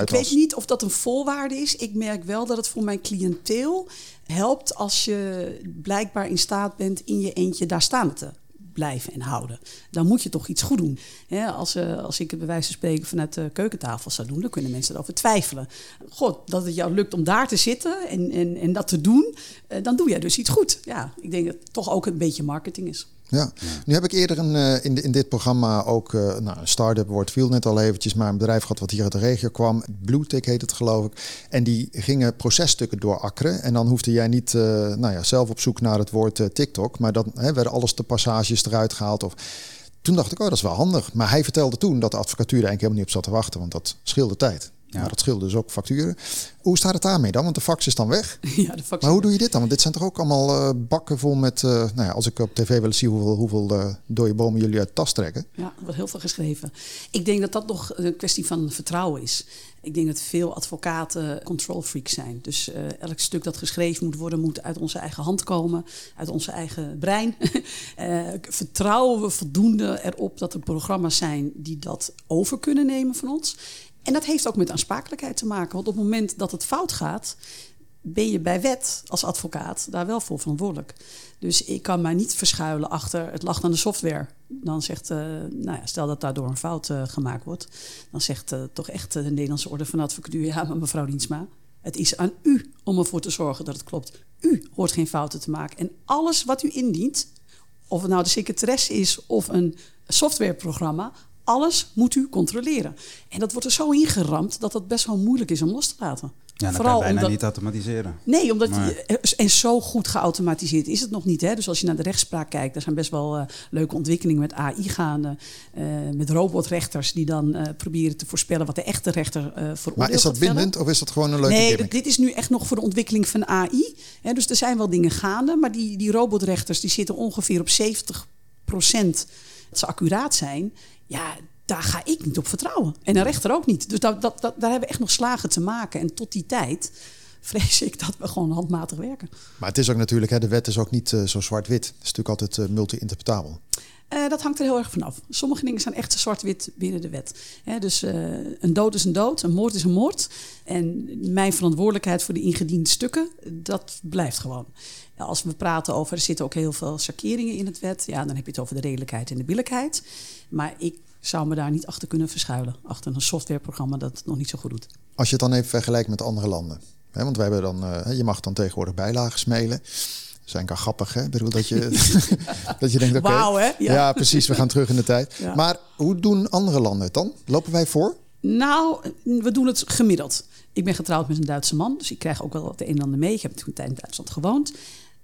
Ik weet niet of dat een voorwaarde is. Ik merk wel dat het voor mijn cliënteel helpt als je blijkbaar in staat bent in je eentje daar staan te blijven en houden. Dan moet je toch iets goed doen. als, uh, als ik het bij wijze van spreken vanuit de keukentafel zou doen, dan kunnen mensen erover twijfelen. God, dat het jou lukt om daar te zitten en, en, en dat te doen, uh, dan doe jij dus iets goed. Ja, ik denk dat het toch ook een beetje marketing is. Ja. nu heb ik eerder een, uh, in, in dit programma ook uh, nou, een start-up woord viel net al eventjes, maar een bedrijf gehad wat hier uit de regio kwam. Bluetick heet het geloof ik. En die gingen processtukken doorakkeren. En dan hoefde jij niet uh, nou ja, zelf op zoek naar het woord TikTok, maar dan hè, werden alles de passages eruit gehaald. Of... Toen dacht ik, oh dat is wel handig. Maar hij vertelde toen dat de advocatuur eigenlijk helemaal niet op zat te wachten, want dat scheelde tijd. Ja. Maar dat scheelt dus ook facturen. Hoe staat het daarmee dan? Want de fax is dan weg. (laughs) Ja, de fax maar hoe doe je dit dan? Want dit zijn toch ook allemaal uh, bakken vol met... Uh, nou ja, als ik op tv wel eens zie hoeveel, hoeveel uh, dode bomen jullie uit tas trekken. Ja, er wordt heel veel geschreven. Ik denk dat dat nog een kwestie van vertrouwen is. Ik denk dat veel advocaten control freaks zijn. Dus elk stuk dat geschreven moet worden, moet uit onze eigen hand komen, uit onze eigen brein. (laughs) vertrouwen we voldoende erop dat er programma's zijn die dat over kunnen nemen van ons? En dat heeft ook met aansprakelijkheid te maken. Want op het moment dat het fout gaat, ben je bij wet als advocaat daar wel voor verantwoordelijk. Dus ik kan mij niet verschuilen achter het lag aan de software. Dan zegt, uh, nou ja, stel dat daardoor een fout uh, gemaakt wordt, dan zegt uh, toch echt de Nederlandse Orde van Advocatuur: ja, maar mevrouw Diensma, het is aan u om ervoor te zorgen dat het klopt. U hoort geen fouten te maken. En alles wat u indient, of het nou de secretaresse is of een softwareprogramma, alles moet u controleren. En dat wordt er zo ingeramd dat het best wel moeilijk is om los te laten. Ja, dat Vooral kan je bijna omdat, niet automatiseren. Nee, omdat en zo goed geautomatiseerd is het nog niet. Hè? Dus als je naar de rechtspraak kijkt, daar zijn best wel uh, leuke ontwikkelingen met AI gaande. Uh, met robotrechters die dan uh, proberen te voorspellen wat de echte rechter uh, voor Maar is dat bindend of is dat gewoon een leuke Nee, gimmick? dit is nu echt nog voor de ontwikkeling van AI. Hè? Dus er zijn wel dingen gaande, maar die, die robotrechters die zitten ongeveer op 70 procent dat ze accuraat zijn. Ja, daar ga ik niet op vertrouwen. En een rechter ook niet. Dus dat, dat, dat, daar hebben we echt nog slagen te maken. En tot die tijd vrees ik dat we gewoon handmatig werken. Maar het is ook natuurlijk, hè, de wet is ook niet uh, zo zwart-wit. Het is natuurlijk altijd uh, multi-interpretabel. Uh, dat hangt er heel erg vanaf. Sommige dingen zijn echt zwart-wit binnen de wet. Dus een dood is een dood, een moord is een moord. En mijn verantwoordelijkheid voor de ingediende stukken, dat blijft gewoon. Als we praten over, er zitten ook heel veel sarkeringen in het wet. Ja, dan heb je het over de redelijkheid en de billijkheid. Maar ik zou me daar niet achter kunnen verschuilen. Achter een softwareprogramma dat het nog niet zo goed doet. Als je het dan even vergelijkt met andere landen. Hè, want wij hebben dan, uh, je mag dan tegenwoordig bijlagen smelen. Zijn kan grappig, hè? Ik bedoel dat je, (laughs) dat je denkt, oké. Okay, Wauw, hè? Ja. ja. precies. We gaan terug in de tijd. Ja. Maar hoe doen andere landen het dan? Lopen wij voor? Nou, we doen het gemiddeld. Ik ben getrouwd met een Duitse man, dus ik krijg ook wel het een en ander mee. Ik heb toen een tijd in Duitsland gewoond.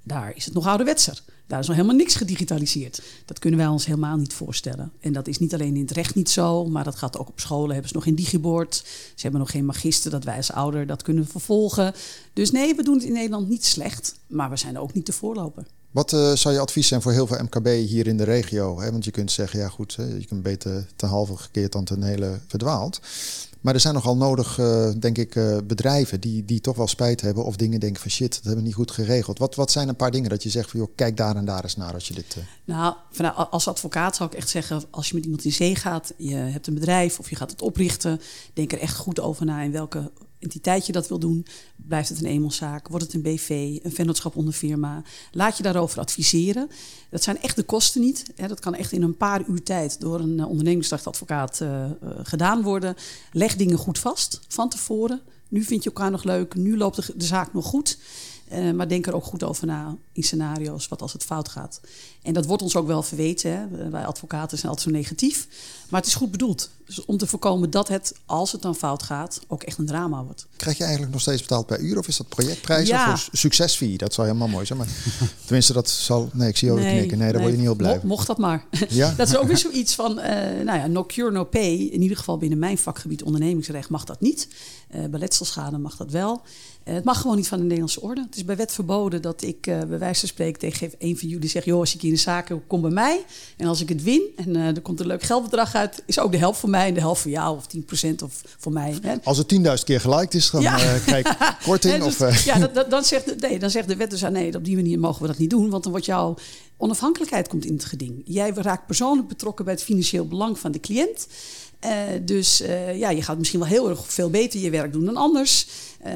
Daar is het nog ouderwetser. Daar is nog helemaal niks gedigitaliseerd. Dat kunnen wij ons helemaal niet voorstellen. En dat is niet alleen in het recht niet zo, maar dat gaat ook op scholen. Hebben ze nog geen digibord. Ze hebben nog geen magister dat wij als ouder dat kunnen vervolgen. Dus nee, we doen het in Nederland niet slecht, maar we zijn ook niet te voorloper. Wat uh, zou je advies zijn voor heel veel MKB hier in de regio? Want je kunt zeggen, ja goed, je kunt beter ten halve gekeerd dan ten hele verdwaald. Maar er zijn nogal nodig, uh, denk ik, uh, bedrijven die, die toch wel spijt hebben of dingen denken van shit, dat hebben we niet goed geregeld. Wat, wat zijn een paar dingen dat je zegt van joh, kijk daar en daar eens naar als je dit. Uh... Nou, als advocaat zou ik echt zeggen, als je met iemand in zee gaat, je hebt een bedrijf of je gaat het oprichten, denk er echt goed over na in welke entiteit je dat wil doen. Blijft het een eenmanszaak? Wordt het een BV? Een vennootschap onder firma? Laat je daarover adviseren. Dat zijn echt de kosten niet. Dat kan echt in een paar uur tijd door een eh, ondernemingsrechtadvocaat uh, gedaan worden. Leg dingen goed vast van tevoren. Nu vind je elkaar nog leuk. Nu loopt de, zaak nog goed. Maar denk er ook goed over na in scenario's, wat als het fout gaat. En dat wordt ons ook wel verweten. Hè? Wij advocaten zijn altijd zo negatief. Maar het is goed bedoeld. Dus om te voorkomen dat het, als het dan fout gaat, ook echt een drama wordt. Krijg je eigenlijk nog steeds betaald per uur of is dat projectprijs ja. of succesfee? Dat zou helemaal mooi zijn. Maar (laughs) tenminste, dat zal. Nee, ik zie jou nee, knikken. Nee, daar nee, word je niet op blij. Mocht dat maar. (laughs) Ja? (laughs) dat is ook weer zoiets van, uh, nou ja, no cure, no pay. In ieder geval binnen mijn vakgebied ondernemingsrecht mag dat niet. Uh, bij letselschade mag dat wel. Uh, het mag gewoon niet van de Nederlandse orde. Het is bij wet verboden dat ik bij wijze van spreken tegen een van jullie zeg: joh, als ik hier in zaken kom bij mij en als ik het win en er komt een leuk geldbedrag uit, is ook de helft voor mij en de helft voor jou of 10% of voor mij. Hè? Als het 10.000 keer geliked is, dan ja. uh, krijg (laughs) korting. dus, of, uh... Ja, dan, (laughs) dan, zegt, nee, dan zegt de wet dus aan nee, op die manier mogen we dat niet doen, want dan wordt jouw onafhankelijkheid komt in het geding. Jij raakt persoonlijk betrokken bij het financieel belang van de cliënt. Uh, dus uh, ja, je gaat misschien wel heel erg veel beter je werk doen dan anders. Uh,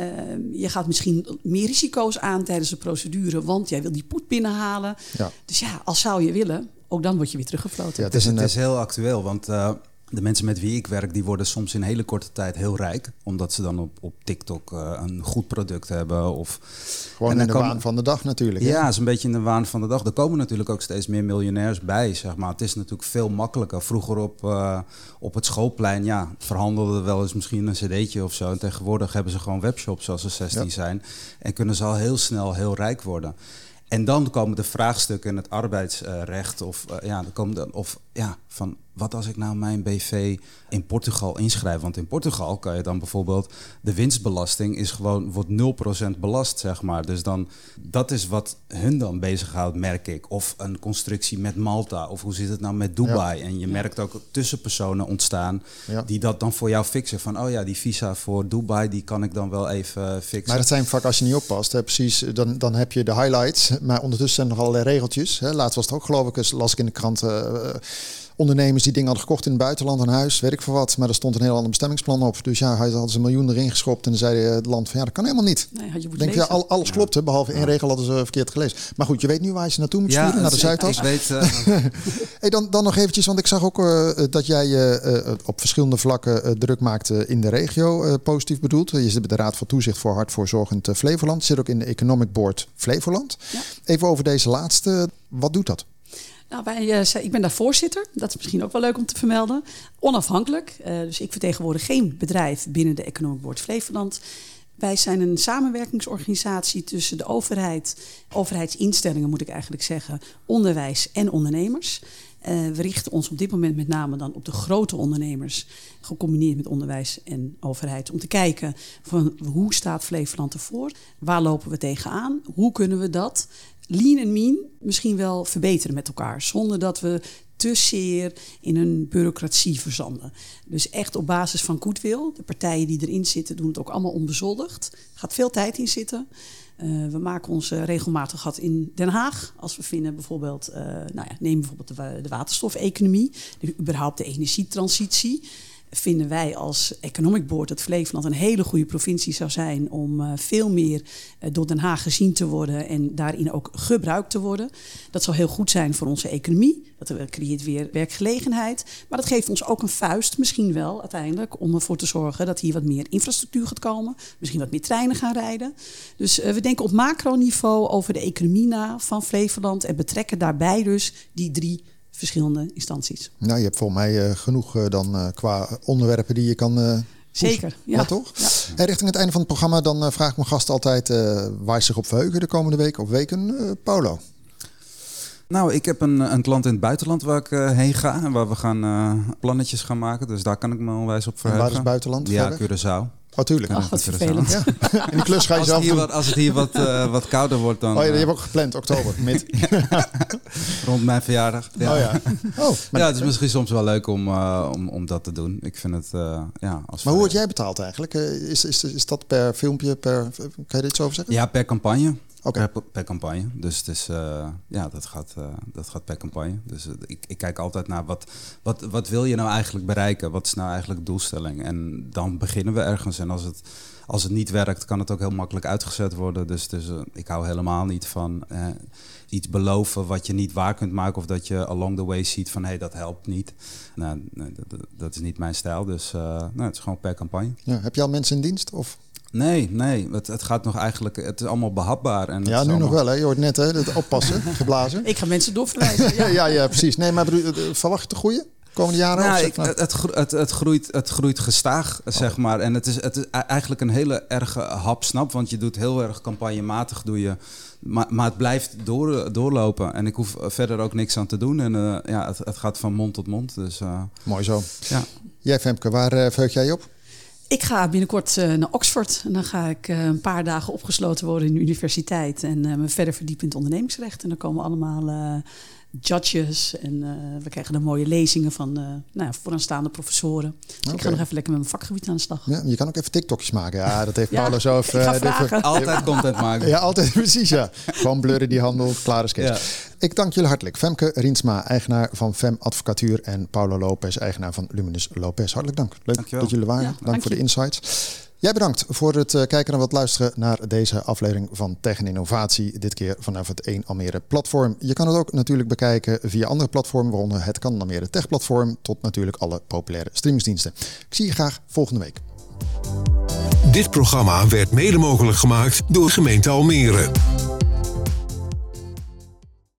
je gaat misschien meer risico's aan tijdens de procedure, want jij wil die poet binnenhalen. Ja. Dus ja, als zou je willen, ook dan word je weer teruggefloten. Ja, het, is, het is heel actueel, want uh, de mensen met wie ik werk, die worden soms in hele korte tijd heel rijk. Omdat ze dan op, op TikTok uh, een goed product hebben. Of, Gewoon in de komen, waan van de dag natuurlijk. Ja, het is een beetje in de waan van de dag. Er komen natuurlijk ook steeds meer miljonairs bij, zeg maar. Het is natuurlijk veel makkelijker. Vroeger op, uh, op het schoolplein, ja, verhandelden wel eens misschien een cd'tje of zo. En tegenwoordig hebben ze gewoon webshops als ze 16 ja. zijn. En kunnen ze al heel snel heel rijk worden. En dan komen de vraagstukken in het arbeidsrecht. Of, uh, ja, dan komen de, of, ja, van wat als ik nou mijn BV in Portugal inschrijf? Want in Portugal kan je dan bijvoorbeeld, de winstbelasting is gewoon, wordt 0% belast, zeg maar. Dus dan, dat is wat hun dan bezighoudt, merk ik. Of een constructie met Malta, of hoe zit het nou met Dubai? En je merkt ook tussenpersonen ontstaan Ja. die dat dan voor jou fixen. Van, oh ja, die visa voor Dubai, die kan ik dan wel even fixen. Maar dat zijn vaak als je niet oppast, hè, precies, dan, dan heb je de highlights. Maar ondertussen zijn er nog allerlei regeltjes. Hè. Laatst was het ook geloof ik, eens las ik in de krant... eh, ondernemers die dingen hadden gekocht in het buitenland, een huis, weet ik veel wat. Maar er stond een heel ander bestemmingsplan op. Dus ja, hij had ze een miljoen erin geschopt. En dan zei het land van ja, dat kan helemaal niet. Nee, had je Denk je, al, alles klopte, behalve één regel hadden ze verkeerd gelezen. Maar goed, je weet nu waar je ze naartoe moet sturen, naar de ik- Zuidas. Ik weet, eh, (laughs) Hey, dan, dan nog eventjes, want ik zag ook eh, dat jij eh, eh, op verschillende vlakken druk maakte in de regio, eh, positief bedoeld. Je zit bij de Raad van Toezicht voor Hartvoorzorgend eh, Flevoland. Zit ook in de Economic Board Flevoland. Ja. Even over deze laatste. Wat doet dat? Nou, wij, eh, ik ben daar voorzitter. Dat is misschien ook wel leuk om te vermelden. Onafhankelijk. Eh, dus ik vertegenwoordig geen bedrijf binnen de Economic Board Flevoland. Wij zijn een samenwerkingsorganisatie tussen de overheid, overheidsinstellingen moet ik eigenlijk zeggen, onderwijs en ondernemers. Eh, we richten ons op dit moment met name dan op de grote ondernemers, gecombineerd met onderwijs en overheid, om te kijken van hoe staat Flevoland ervoor, waar lopen we tegenaan, hoe kunnen we dat lean en mean misschien wel verbeteren met elkaar, zonder dat we te zeer in een bureaucratie verzanden. Dus echt op basis van goedwil. De partijen die erin zitten doen het ook allemaal onbezoldigd. Er gaat veel tijd in zitten. Eh, we maken ons eh, regelmatig gat in Den Haag. Als we vinden bijvoorbeeld, eh, nou ja, neem bijvoorbeeld de, de waterstofeconomie, de, überhaupt de energietransitie. Vinden wij als Economic Board dat Flevoland een hele goede provincie zou zijn om eh, veel meer eh, door Den Haag gezien te worden en daarin ook gebruikt te worden. Dat zal heel goed zijn voor onze economie. Dat creëert weer werkgelegenheid. Maar dat geeft ons ook een vuist, misschien wel uiteindelijk, om ervoor te zorgen dat hier wat meer infrastructuur gaat komen. Misschien wat meer treinen gaan rijden. Dus eh, we denken op macroniveau over de economie na van Flevoland en betrekken daarbij dus die drie verschillende instanties. Nou, je hebt volgens mij eh, genoeg eh, dan eh, qua onderwerpen die je kan. eh, Zeker, ja, ja. toch? Ja. En richting het einde van het programma, dan eh, vraag ik mijn gast altijd eh, waar ze zich op verheugen de komende week of weken. Eh, Paulo. Nou, ik heb een, een klant in het buitenland waar ik eh, heen ga. En waar we gaan eh, plannetjes gaan maken. Dus daar kan ik me onwijs op En verheugen. waar is buitenland? Ja, verder? Curaçao. Oh, tuurlijk. Ach, wat Curaçao. vervelend. Ja. En die klus ga je Als het zelf hier, doen. wat, als het hier wat, eh, wat kouder wordt dan Oh ja, die eh, hebben we ook gepland, oktober. (laughs) Mid. rond mijn verjaardag. Oh ja. Oh, maar, ja, het is misschien soms wel leuk om, eh, om, om dat te doen. Ik vind het, eh, ja... Als maar hoe word jij betaald eigenlijk? Eh, Is, is, is dat per filmpje, per... Kan je dit zo over zeggen? Ja, per campagne. Per, per campagne. Dus het is, eh, ja, dat gaat, eh, dat gaat per campagne. Dus eh, ik, ik kijk altijd naar wat, wat, wat wil je nou eigenlijk bereiken? Wat is nou eigenlijk de doelstelling? En dan beginnen we ergens. En als het, als het niet werkt, kan het ook heel makkelijk uitgezet worden. Dus, dus ik hou helemaal niet van iets beloven wat je niet waar kunt maken. Of dat je along the way ziet van hé, hey, dat helpt niet. Nou, nee, dat, dat is niet mijn stijl. Dus nou, het is gewoon per campagne. Ja, heb je al mensen in dienst? Of? Nee, nee. Het, het gaat nog eigenlijk. Het is allemaal behapbaar. En Ja, nu nog wel. Hè? Je hoort net hè, het oppassen, (laughs) geblazen. Ik ga mensen doorverwijzen. Ja, (laughs) Ja. ja, precies. Nee, maar eh, verwacht je te groeien? Komende jaren? Nou, ik, het, het, het, groeit, het groeit gestaag, zeg maar. En het is, het is e- eigenlijk een hele erge hapsnap. Want je doet heel erg campagnematig, doe je. Maar, maar het blijft door, doorlopen. En ik hoef verder ook niks aan te doen. En eh, ja, het, het gaat van mond tot mond. Dus eh, Mooi zo. ja. Jij Femke, waar verheug jij je op? Ik ga binnenkort eh, naar Oxford. En dan ga ik eh, een paar dagen opgesloten worden in de universiteit. En eh, me verder verdiepen in het ondernemingsrecht. En dan komen allemaal judges. En eh, we krijgen dan mooie lezingen van eh nou ja, vooraanstaande professoren. Dus ik ga nog even lekker met mijn vakgebied aan de slag. Ja, je kan ook even TikTokjes maken. Ja, dat heeft Ja, Paulo zo. eh. Altijd content maken. Ja, altijd (laughs) precies, ja. Gewoon blurren die handel, klaar is Kees. Ik dank jullie hartelijk. Femke Riensma, eigenaar van Fem Advocatuur en Paulo Lopez, eigenaar van Luminus Lopez. Hartelijk dank. Leuk Dankjewel. dat jullie waren. Ja, dank, dank voor de insights. Jij bedankt voor het eh, kijken en wat luisteren naar deze aflevering van Tech en Innovatie. Dit keer vanaf het 1 Almere platform. Je kan het ook natuurlijk bekijken via andere platformen, waaronder het Kan Almere Tech platform, tot natuurlijk alle populaire streamingsdiensten. Ik zie je graag volgende week. Dit programma werd mede mogelijk gemaakt door gemeente Almere.